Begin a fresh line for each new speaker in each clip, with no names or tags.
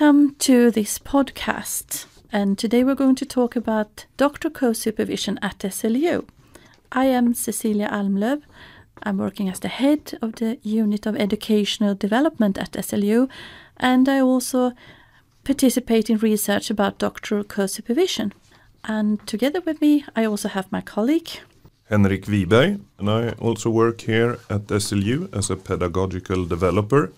Welcome to this podcast. And today we're going to talk about doctor co supervision at SLU. I am Cecilia Almlöv. I'm working as the head of the Unit of Educational Development at SLU, and I also participate in research about doctoral co supervision. And together with me, I also have my colleague
Henrik Wiberg, and I also work here at SLU as a pedagogical developer.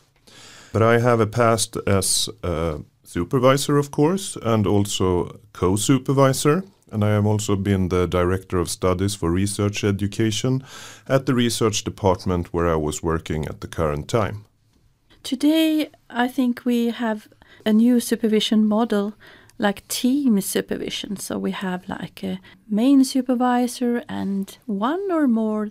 But I have a past as a supervisor, of course, and also co supervisor. And I have also been the director of studies for research education at the research department where I was working at the current time.
Today, I think we have a new supervision model like team supervision. So we have like a main supervisor and one or more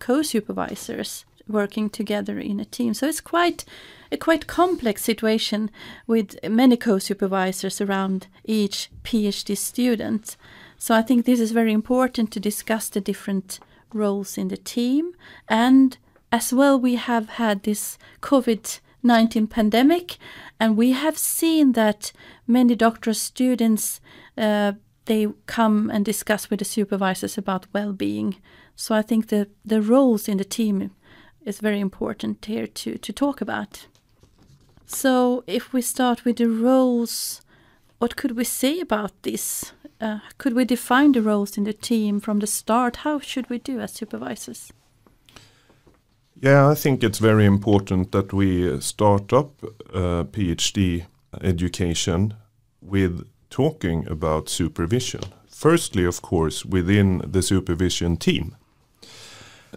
co-supervisors working together in a team. So it's quite a quite complex situation with many co-supervisors around each PhD student. So I think this is very important to discuss the different roles in the team and as well we have had this COVID 19 pandemic and we have seen that many doctoral students uh, they come and discuss with the supervisors about well-being so i think the the roles in the team is very important here to to talk about so if we start with the roles what could we say about this uh, could we define the roles in the team from the start how should we do as supervisors
yeah, I think it's very important that we start up uh, PhD education with talking about supervision. Firstly, of course, within the supervision team.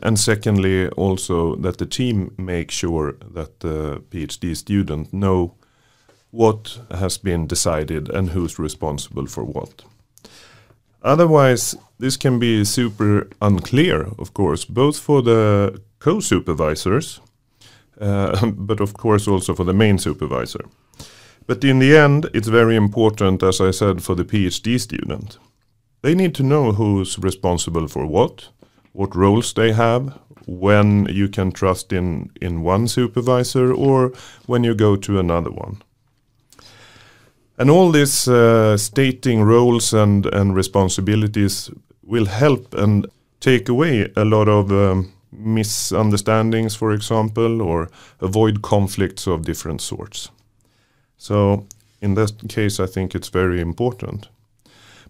And secondly, also that the team make sure that the PhD student know what has been decided and who's responsible for what. Otherwise, this can be super unclear, of course, both for the co-supervisors, uh, but of course also for the main supervisor. But in the end, it's very important, as I said, for the PhD student. They need to know who's responsible for what, what roles they have, when you can trust in, in one supervisor or when you go to another one. And all this uh, stating roles and, and responsibilities will help and take away a lot of um, misunderstandings, for example, or avoid conflicts of different sorts. So, in that case, I think it's very important.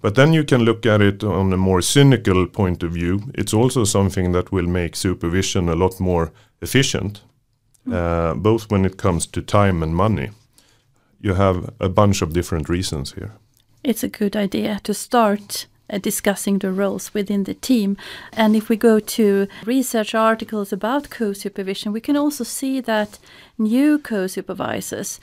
But then you can look at it on a more cynical point of view. It's also something that will make supervision a lot more efficient, mm. uh, both when it comes to time and money. You have a bunch of different reasons here.
It's a good idea to start uh, discussing the roles within the team. And if we go to research articles about co-supervision, we can also see that new co-supervisors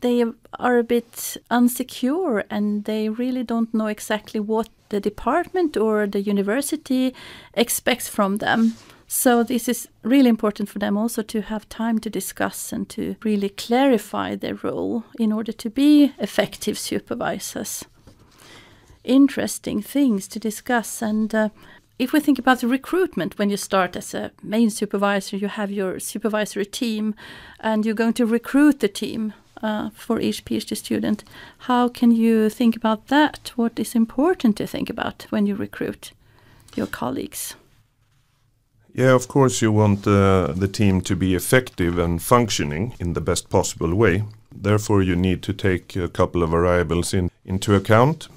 they are a bit unsecure and they really don't know exactly what the department or the university expects from them. So this is really important for them also to have time to discuss and to really clarify their role in order to be effective supervisors interesting things to discuss. And uh, if we think about the recruitment, when you start as a main supervisor, you have your supervisory team and you're going to recruit the team uh, for each PhD student. How can you think about that? What is important to think about when you recruit your colleagues?
Yeah, of course, you want uh, the team to be effective and functioning in the best possible way. Therefore, you need to take a couple of variables in, into account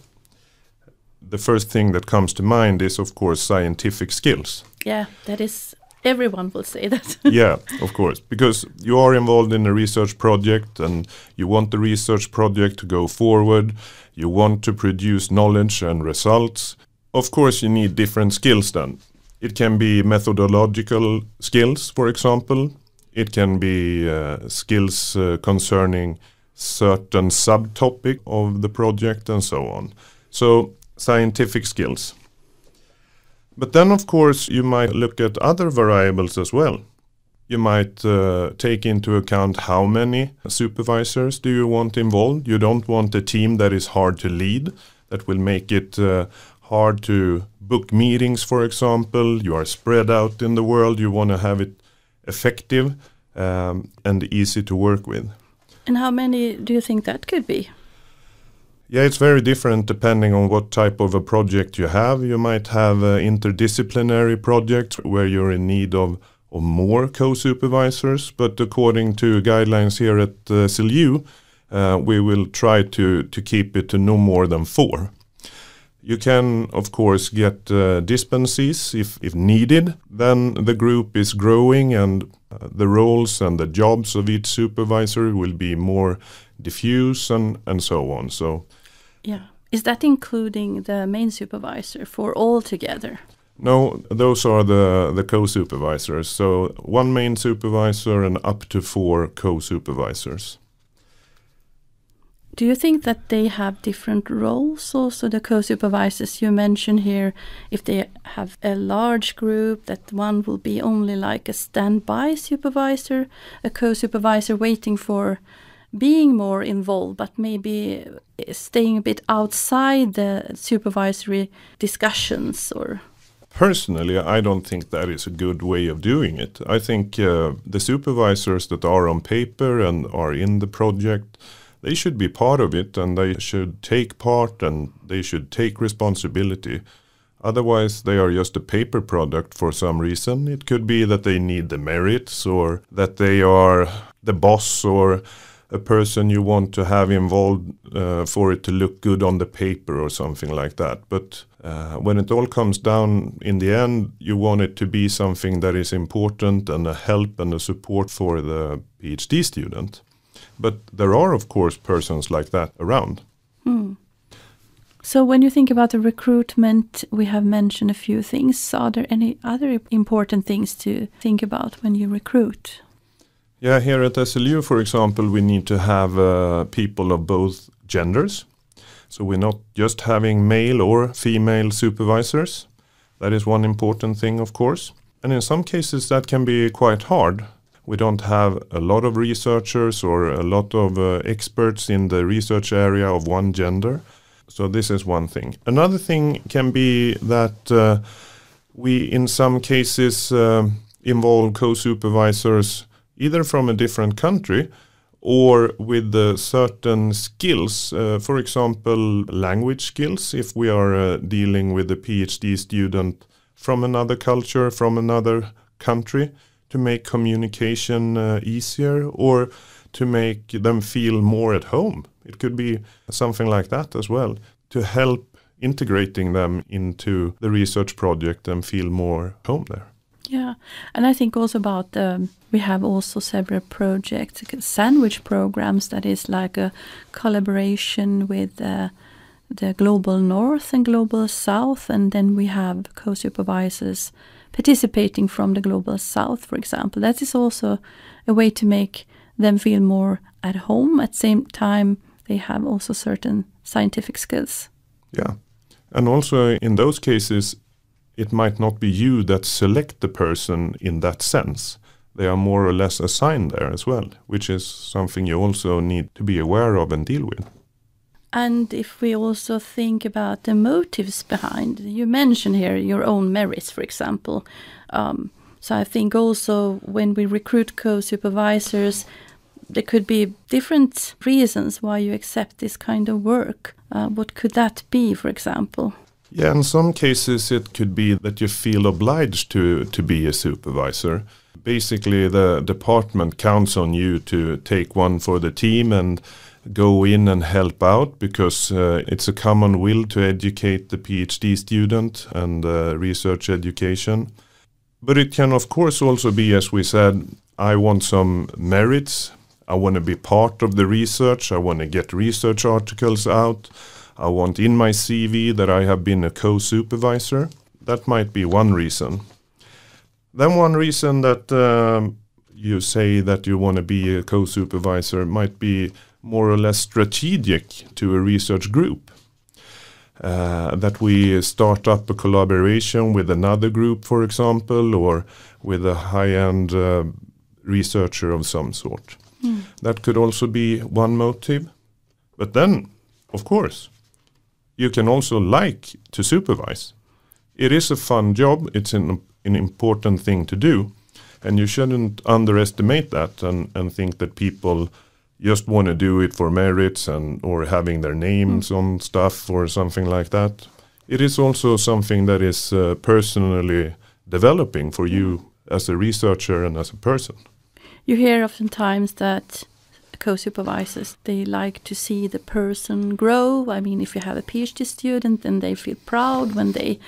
the first thing that comes to mind is, of course, scientific skills.
Yeah, that is everyone will say that.
yeah, of course, because you are involved in a research project and you want the research project to go forward. You want to produce knowledge and results. Of course, you need different skills then. It can be methodological skills, for example. It can be uh, skills uh, concerning certain subtopic of the project and so on. So scientific skills. But then, of course, you might look at other variables as well. You might uh, take into account how many supervisors do you want involved. You don't want a team that is hard to lead, that will make it uh, hard to book meetings, for example. You are spread out in the world. You want to have it effective um, and easy to work with.
And how many do you think that could be?
Yeah, it's very different depending on what type of a project you have. You might have uh, interdisciplinary projects where you're in need of, of more co-supervisors, but according to guidelines here at uh, SLU, uh, we will try to, to keep it to no more than four. You can, of course, get uh, dispensees if, if needed. Then the group is growing and uh, the roles and the jobs of each supervisor will be more diffuse and, and so on. So,
yeah. Is that including the main supervisor for all together?
No, those are the, the co-supervisors. So one main supervisor and up to four co-supervisors.
Do you think that they have different roles also, the co supervisors you mentioned here? If they have a large group, that one will be only like a standby supervisor, a co supervisor waiting for being more involved, but maybe staying a bit outside the supervisory discussions or?
Personally, I don't think that is a good way of doing it. I think uh, the supervisors that are on paper and are in the project they should be part of it and they should take part and they should take responsibility. Otherwise, they are just a paper product for some reason. It could be that they need the merits or that they are the boss or a person you want to have involved uh, for it to look good on the paper or something like that. But uh, when it all comes down in the end, you want it to be something that is important and a help and a support for the PhD student. But there are, of course, persons like that around.
Hmm. So, when you think about the recruitment, we have mentioned a few things. Are there any other important things to think about when you recruit?
Yeah, here at SLU, for example, we need to have uh, people of both genders. So, we're not just having male or female supervisors. That is one important thing, of course. And in some cases, that can be quite hard we don't have a lot of researchers or a lot of uh, experts in the research area of one gender. So this is one thing. Another thing can be that uh, we, in some cases, uh, involve co-supervisors either from a different country or with uh, certain skills. Uh, for example, language skills. If we are uh, dealing with a PhD student from another culture, from another country to make communication uh, easier or to make them feel more at home. It could be something like that as well to help integrating them into the research project and feel more home there.
Yeah, and I think also about um, we have also several projects, sandwich programs that is like a collaboration with uh, the global north and global south, and then we have co-supervisors participating from the global south, for example. That is also a way to make them feel more at home. At the same time, they have also certain scientific skills.
Yeah. And also in those cases, it might not be you that select the person in that sense. They are more or less assigned there as well, which is something you also need to be aware of and deal with.
And if we also think about the motives behind, you mentioned here your own merits, for example. Um, so I think also when we recruit co-supervisors, there could be different reasons why you accept this kind of work. Uh, what could that be, for example?
Yeah, in some cases it could be that you feel obliged to to be a supervisor. Basically, the department counts on you to take one for the team and go in and help out because uh, it's a common will to educate the PhD student and uh, research education. But it can, of course, also be, as we said, I want some merits. I want to be part of the research. I want to get research articles out. I want in my CV that I have been a co supervisor. That might be one reason. Then, one reason that um, you say that you want to be a co supervisor might be more or less strategic to a research group. Uh, that we start up a collaboration with another group, for example, or with a high end uh, researcher of some sort. Mm. That could also be one motive. But then, of course, you can also like to supervise. It is a fun job, it's an, an important thing to do, and you shouldn't underestimate that and, and think that people just want to do it for merits and or having their names mm. on stuff or something like that. It is also something that is uh, personally developing for you as a researcher and as a person.
You hear oftentimes that co-supervisors they like to see the person grow. I mean, if you have a PhD student, then they feel proud when they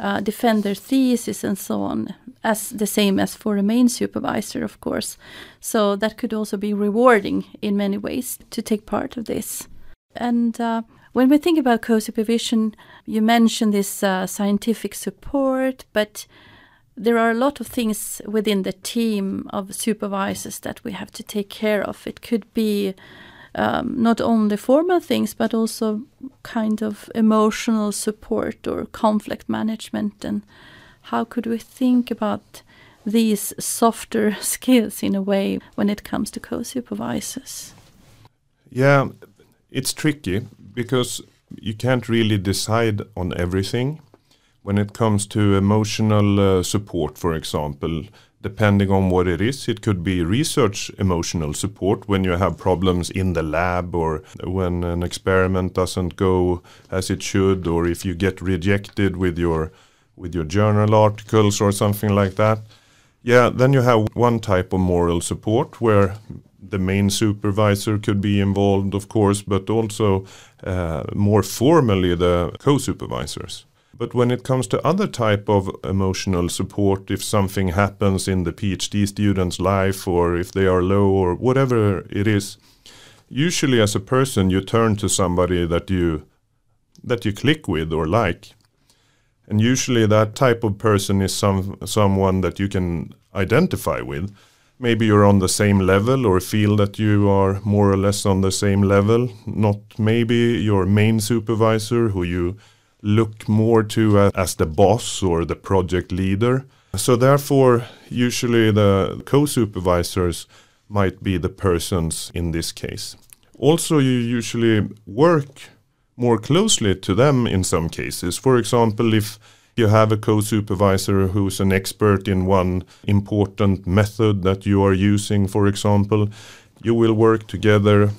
uh, defend their thesis and so on, as the same as for a main supervisor, of course. So that could also be rewarding in many ways to take part of this. And uh, when we think about co-supervision, you mentioned this uh, scientific support, but there are a lot of things within the team of supervisors that we have to take care of. It could be um, not only formal things, but also kind of emotional support or conflict management. And how could we think about these softer skills in a way when it comes to co supervisors?
Yeah, it's tricky because you can't really decide on everything. When it comes to emotional uh, support, for example, depending on what it is. It could be research emotional support when you have problems in the lab or when an experiment doesn't go as it should or if you get rejected with your with your journal articles or something like that. Yeah, then you have one type of moral support where the main supervisor could be involved, of course, but also uh, more formally the co-supervisors. But when it comes to other type of emotional support, if something happens in the PhD student's life or if they are low or whatever it is, usually as a person you turn to somebody that you that you click with or like. And usually that type of person is some someone that you can identify with. Maybe you're on the same level or feel that you are more or less on the same level. Not maybe your main supervisor who you look more to uh, as the boss or the project leader. So therefore, usually the co-supervisors might be the persons in this case. Also, you usually work more closely to them in some cases. For example, if you have a co-supervisor who's an expert in one important method that you are using, for example, you will work together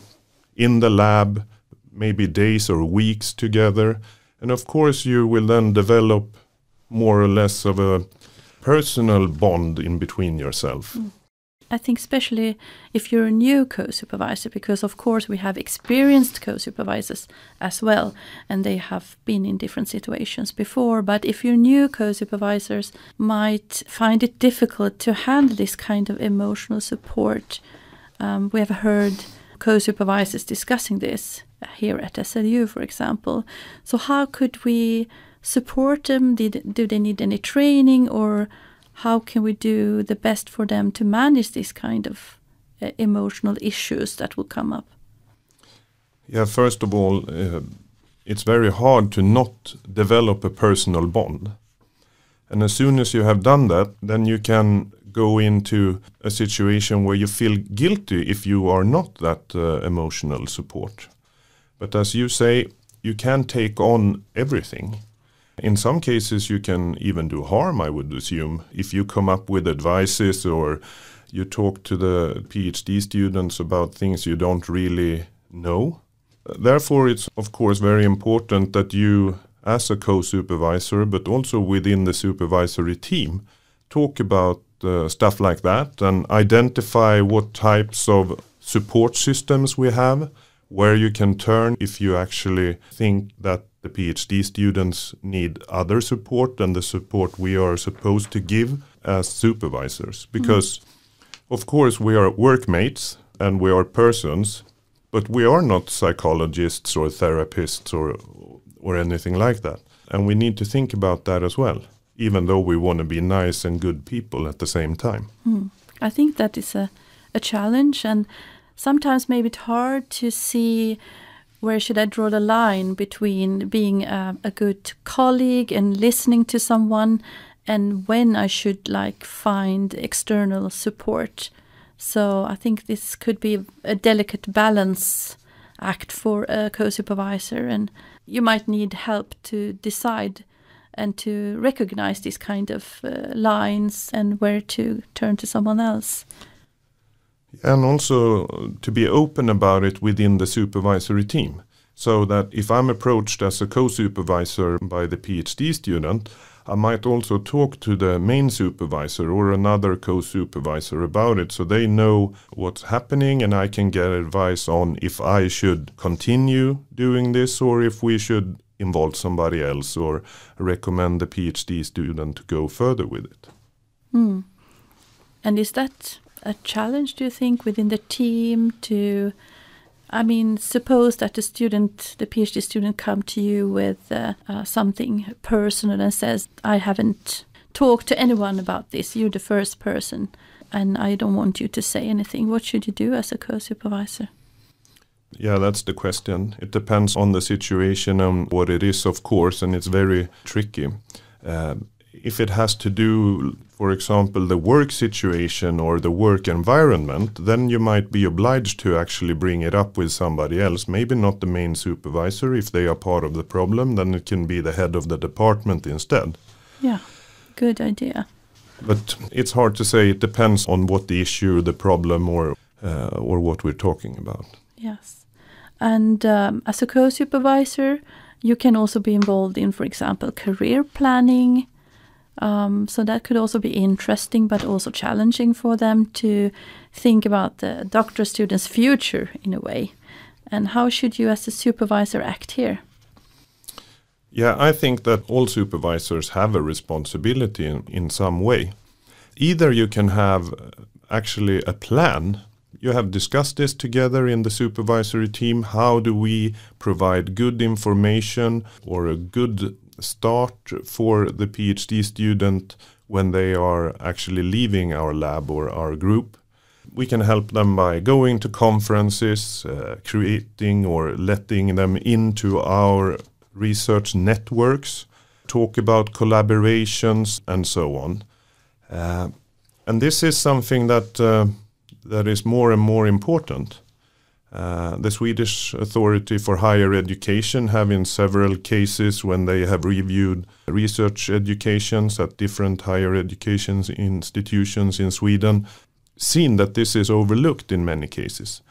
in the lab, maybe days or weeks together and of course, you will then develop more or less of a personal bond in between yourself. Mm.
I think especially if you're a new co-supervisor, because of course we have experienced co-supervisors as well, and they have been in different situations before. But if you're new co-supervisors, might find it difficult to handle this kind of emotional support. Um, we have heard co-supervisors discussing this here at SLU, for example. So how could we support them? Did, do they need any training, or how can we do the best for them to manage this kind of uh, emotional issues that will come up?
Yeah, first of all, uh, it's very hard to not develop a personal bond. And as soon as you have done that, then you can go into a situation where you feel guilty if you are not that uh, emotional support. But as you say, you can take on everything. In some cases, you can even do harm, I would assume, if you come up with advices or you talk to the PhD students about things you don't really know. Therefore, it's of course very important that you, as a co supervisor, but also within the supervisory team, talk about uh, stuff like that and identify what types of support systems we have where you can turn if you actually think that the PhD students need other support than the support we are supposed to give as supervisors. Mm-hmm. Because, mm. of course, we are workmates and we are persons, but we are not psychologists or therapists or, or anything like that. And we need to think about that as well, even though we want to be nice and good people at the same time.
Mm. I think that is a, a challenge. And sometimes maybe it's hard to see where should I draw the line between being a, a, good colleague and listening to someone and when I should like find external support. So I think this could be a delicate balance act for a co-supervisor and you might need help to decide and to recognize these kind of uh, lines and where to turn to someone else.
And also to be open about it within the supervisory team. So that if I'm approached as a co supervisor by the PhD student, I might also talk to the main supervisor or another co supervisor about it so they know what's happening and I can get advice on if I should continue doing this or if we should involve somebody else or recommend the PhD student to go further with it.
Mm. And is that a challenge, do you think, within the team to? I mean, suppose that the student, the PhD student, come to you with uh, uh, something personal and says, "I haven't talked to anyone about this. You're the first person, and I don't want you to say anything." What should you do as a co-supervisor?
Yeah, that's the question. It depends on the situation and what it is, of course, and it's very tricky. Uh, if it has to do, for example, the work situation or the work environment, then you might be obliged to actually bring it up with somebody else. Maybe not the main supervisor. If they are part of the problem, then it can be the head of the department instead.
Yeah, good idea.
But it's hard to say. It depends on what the issue, the problem, or uh, or what we're talking about.
Yes, and um, as a co-supervisor, you can also be involved in, for example, career planning um, so that could also be interesting, but also challenging for them to think about the doctor student's future in a way. And how should you, as a supervisor, act here?
Yeah, I think that all supervisors have a responsibility in, in some way. Either you can have uh, actually a plan. You have discussed this together in the supervisory team. How do we provide good information or a good start for the PhD student when they are actually leaving our lab or our group. We can help them by going to conferences, uh, creating or letting them into our research networks, talk about collaborations, and so on. Uh, and this is something that uh, that is more and more important. Uh, the Swedish Authority for Higher Education have in several cases when they have reviewed research educations at different higher education institutions in Sweden seen that this is overlooked in many cases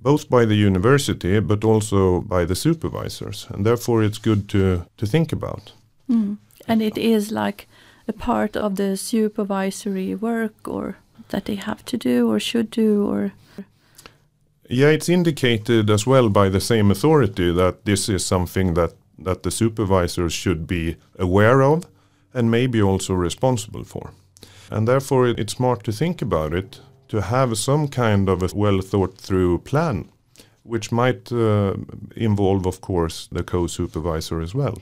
both by the university but also by the supervisors and therefore it's good to to think about
mm. and it is like a part of the supervisory work or that they have to do or should do or
yeah, it's indicated as well by the same authority that this is something that, that the supervisors should be aware of and maybe also responsible for. And therefore, it's smart to think about it to have some kind of a well thought through plan, which might uh, involve, of course, the co supervisor as well.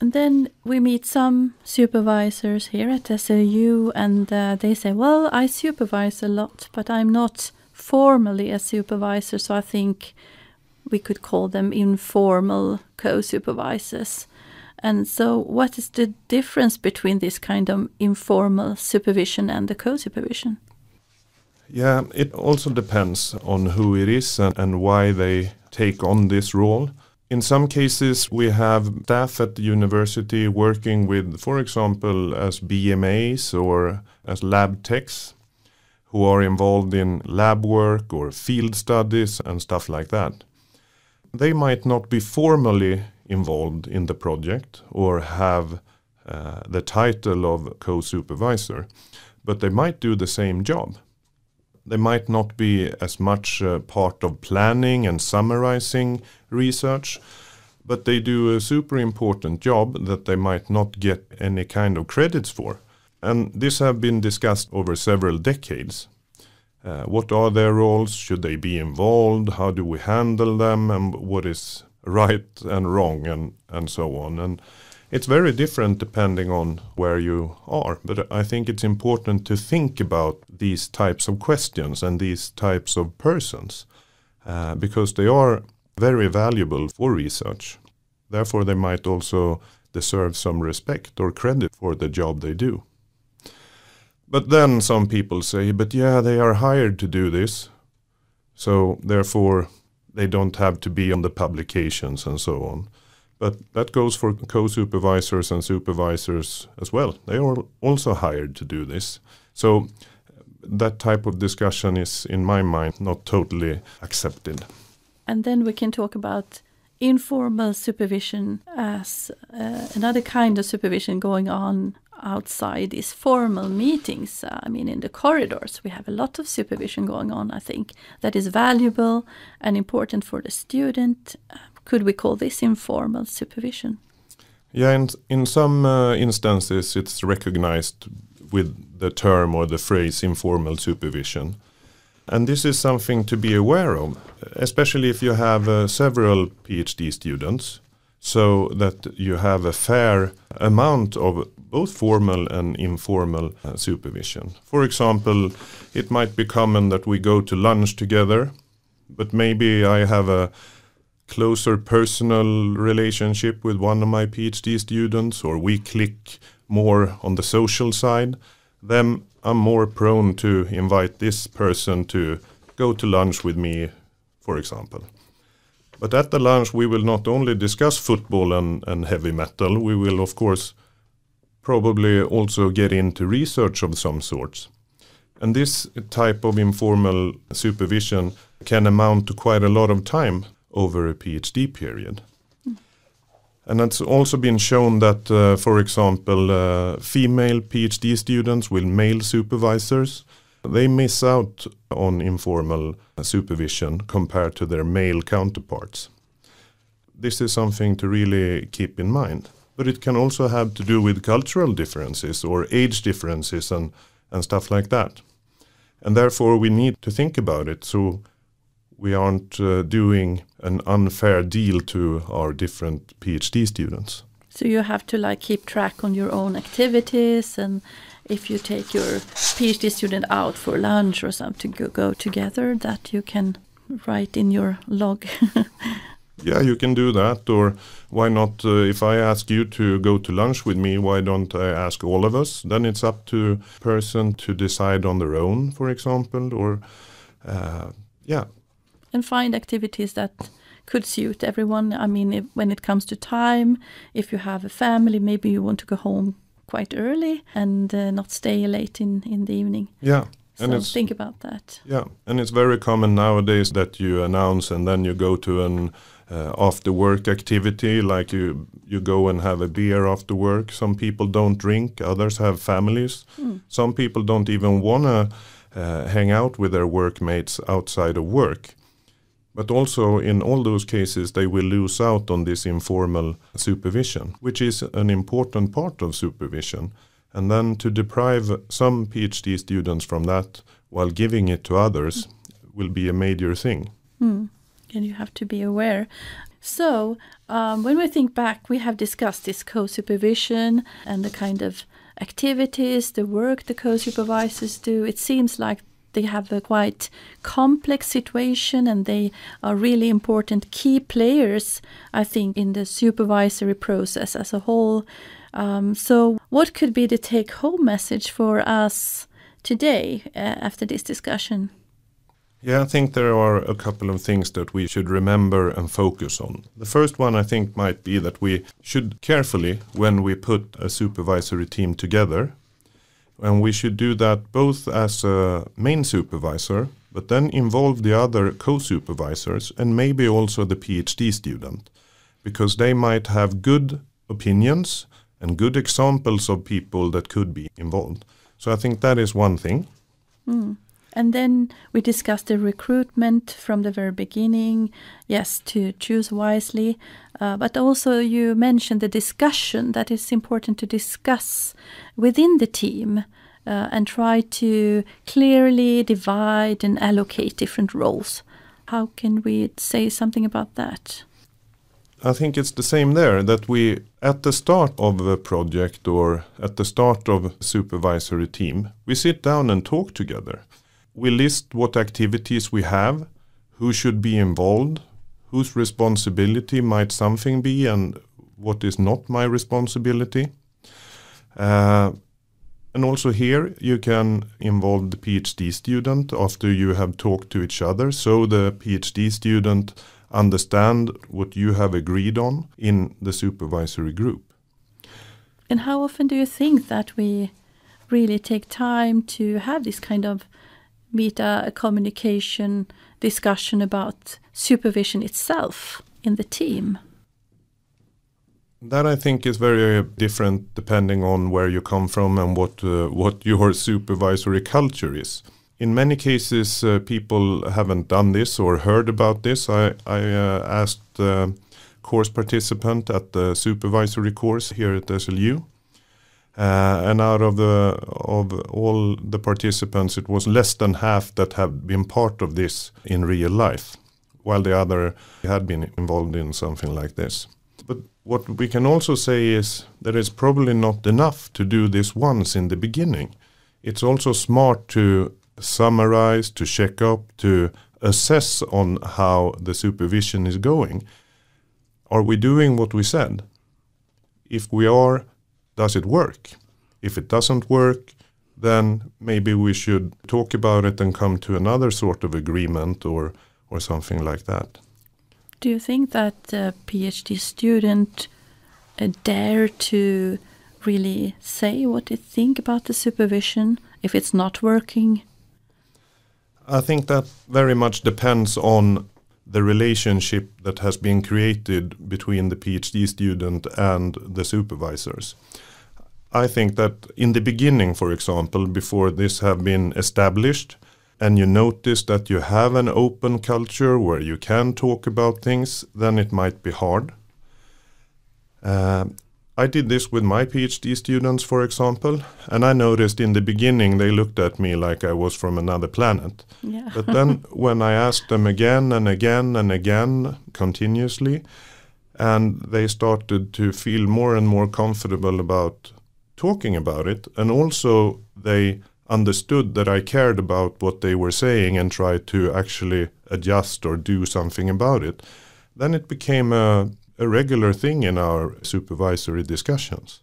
And then we meet some supervisors here at SLU, and uh, they say, Well, I supervise a lot, but I'm not formally a supervisor, so I think we could call them informal co supervisors. And so, what is the difference between this kind of informal supervision and the co supervision?
Yeah, it also depends on who it is and, and why they take on this role. In some cases, we have staff at the university working with, for example, as BMAs or as lab techs who are involved in lab work or field studies and stuff like that. They might not be formally involved in the project or have uh, the title of co supervisor, but they might do the same job. They might not be as much uh, part of planning and summarizing research, but they do a super important job that they might not get any kind of credits for. And this have been discussed over several decades. Uh, what are their roles? Should they be involved? How do we handle them? And what is right and wrong and, and so on. And it's very different depending on where you are. But I think it's important to think about these types of questions and these types of persons uh, because they are very valuable for research. Therefore, they might also deserve some respect or credit for the job they do. But then some people say, but yeah, they are hired to do this. So therefore, they don't have to be on the publications and so on. But that goes for co supervisors and supervisors as well. They are also hired to do this. So that type of discussion is, in my mind, not totally accepted.
And then we can talk about informal supervision as uh, another kind of supervision going on outside these formal meetings. Uh, I mean, in the corridors, we have a lot of supervision going on, I think, that is valuable and important for the student. Could we call this informal supervision?
Yeah, in, in some uh, instances, it's recognized with the term or the phrase informal supervision. And this is something to be aware of, especially if you have uh, several PhD students, so that you have a fair amount of both formal and informal uh, supervision. For example, it might be common that we go to lunch together, but maybe I have a closer personal relationship with one of my PhD students, or we click more on the social side, then I'm more prone to invite this person to go to lunch with me, for example. But at the lunch, we will not only discuss football and, and heavy metal, we will, of course, probably also get into research of some sorts. And this type of informal supervision can amount to quite a lot of time over a PhD period. And it's also been shown that, uh, for example, uh, female PhD students with male supervisors, they miss out on informal supervision compared to their male counterparts. This is something to really keep in mind. But it can also have to do with cultural differences or age differences and, and stuff like that. And therefore, we need to think about it. So we aren't uh, doing an unfair deal to our different PhD students.
So you have to like keep track on your own activities and if you take your PhD student out for lunch or something to go, go together that you can write in your log.
yeah, you can do that or why not uh, if I ask you to go to lunch with me, why don't I ask all of us? Then it's up to person to decide on their own, for example, or uh, yeah,
and find activities that could suit everyone. I mean, if, when it comes to time, if you have a family, maybe you want to go home quite early and uh, not stay late in, in the evening.
Yeah.
So and think about that.
Yeah, and it's very common nowadays that you announce and then you go to an uh, after work activity, like you you go and have a beer after work. Some people don't drink, others have families. Mm. Some people don't even wanna uh, hang out with their workmates outside of work. But also in all those cases, they will lose out on this informal supervision, which is an important part of supervision. And then to deprive some PhD students from that while giving it to others will be a major thing.
Mm. And you have to be aware. So, um, when we think back, we have discussed this co supervision and the kind of activities, the work the co supervisors do. It seems like they have a quite complex situation and they are really important key players, I think, in the supervisory process as a whole. Um, so, what could be the take home message for us today uh, after this discussion?
Yeah, I think there are a couple of things that we should remember and focus on. The first one I think might be that we should carefully, when we put a supervisory team together, and we should do that both as a main supervisor, but then involve the other co-supervisors and maybe also the PhD student, because they might have good opinions and good examples of people that could be involved. So I think that is one thing.
Mm. And then we discussed the recruitment from the very beginning. Yes, to choose wisely. Uh, but also, you mentioned the discussion that it's important to discuss within the team uh, and try to clearly divide and allocate different roles. How can we say something about that?
I think it's the same there that we, at the start of a project or at the start of a supervisory team, we sit down and talk together we list what activities we have, who should be involved, whose responsibility might something be, and what is not my responsibility. Uh, and also here you can involve the PhD student after you have talked to each other, so the PhD student understand what you have agreed on in the supervisory group.
And how often do you think that we really take time to have this kind of meta communication discussion about supervision itself in the team?
That I think is very different depending on where you come from and what uh, what your supervisory culture is. In many cases, uh, people haven't done this or heard about this. I, I uh, asked the course participant at the supervisory course here at SLU, uh, and out of the of all the participants, it was less than half that have been part of this in real life, while the other had been involved in something like this. But what we can also say is that it's probably not enough to do this once in the beginning. It's also smart to summarize, to check up, to assess on how the supervision is going. Are we doing what we said? If we are, does it work? If it doesn't work, then maybe we should talk about it and come to another sort of agreement or, or something like that.
Do you think that a PhD student uh, dare to really say what they think about the supervision if it's not working?
I think that very much depends on the relationship that has been created between the PhD student and the supervisors. I think that in the beginning, for example, before this have been established, and you notice that you have an open culture where you can talk about things, then it might be hard. Uh, I did this with my PhD students, for example, and I noticed in the beginning they looked at me like I was from another planet.
Yeah.
but then when I asked them again and again and again continuously, and they started to feel more and more comfortable about talking about it, and also they understood that I cared about what they were saying and tried to actually adjust or do something about it, then it became a, a regular thing in our supervisory discussions.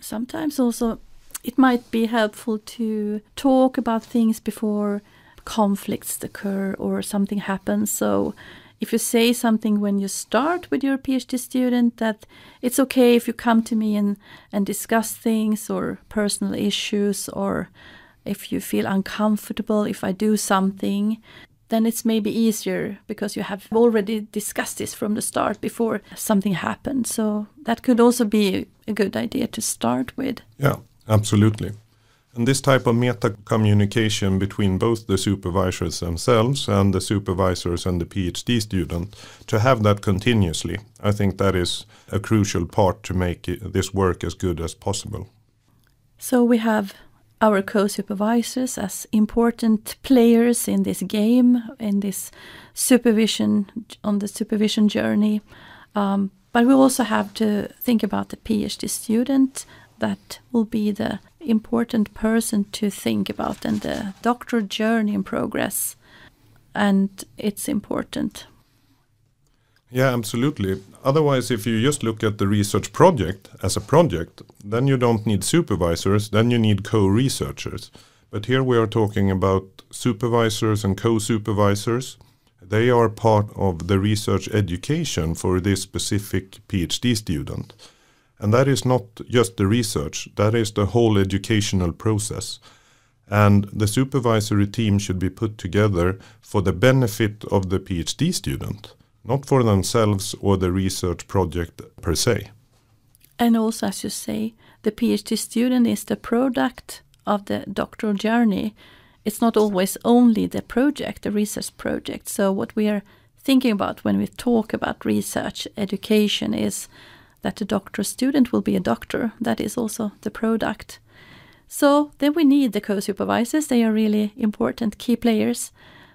Sometimes also it might be helpful to talk about things before conflicts occur or something happens. So if you say something when you start with your PhD student that it's okay if you come to me and, and discuss things or personal issues or if you feel uncomfortable if I do something, then it's maybe easier because you have already discussed this from the start before something happened. So that could also be a good idea to start with.
Yeah, absolutely. And this type of meta communication between both the supervisors themselves and the supervisors and the PhD student, to have that continuously, I think that is a crucial part to make this work as good as possible.
So we have our co-supervisors as important players in this game, in this supervision on the supervision journey. Um, but we also have to think about the PhD student that will be the important person to think about and the doctoral journey in progress. And it's important.
Yeah, absolutely. Otherwise, if you just look at the research project as a project, then you don't need supervisors, then you need co researchers. But here we are talking about supervisors and co supervisors. They are part of the research education for this specific PhD student. And that is not just the research, that is the whole educational process. And the supervisory team should be put together for the benefit of the PhD student not for themselves or the research project per se.
And also, as you say, the PhD student is the product of the doctoral journey. It's not always only the project, the research project. So, what we are thinking about when we talk about research education is that the doctoral student will be a doctor. That is also the product. So, then we need the co supervisors. They are really important key players.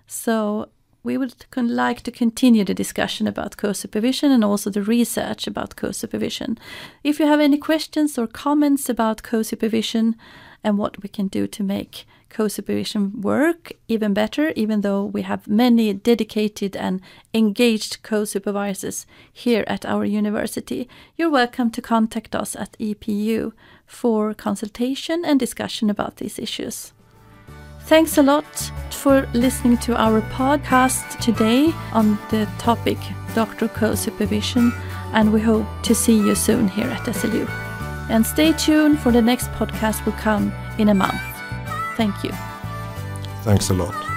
So, we would like to continue the discussion about co-supervision and also the research about co-supervision. If you have any questions or comments about co-supervision and what we can do to make co-supervision work even better, even though we have many dedicated and engaged co-supervisors here at our university, you're welcome to contact us at EPU for consultation and discussion about these issues. Thanks a lot for listening to our podcast today on the topic Doctor Co Supervision, and we hope to see you soon here at SLU. And stay tuned for the next podcast will come in a month. Thank you.
Thanks a lot.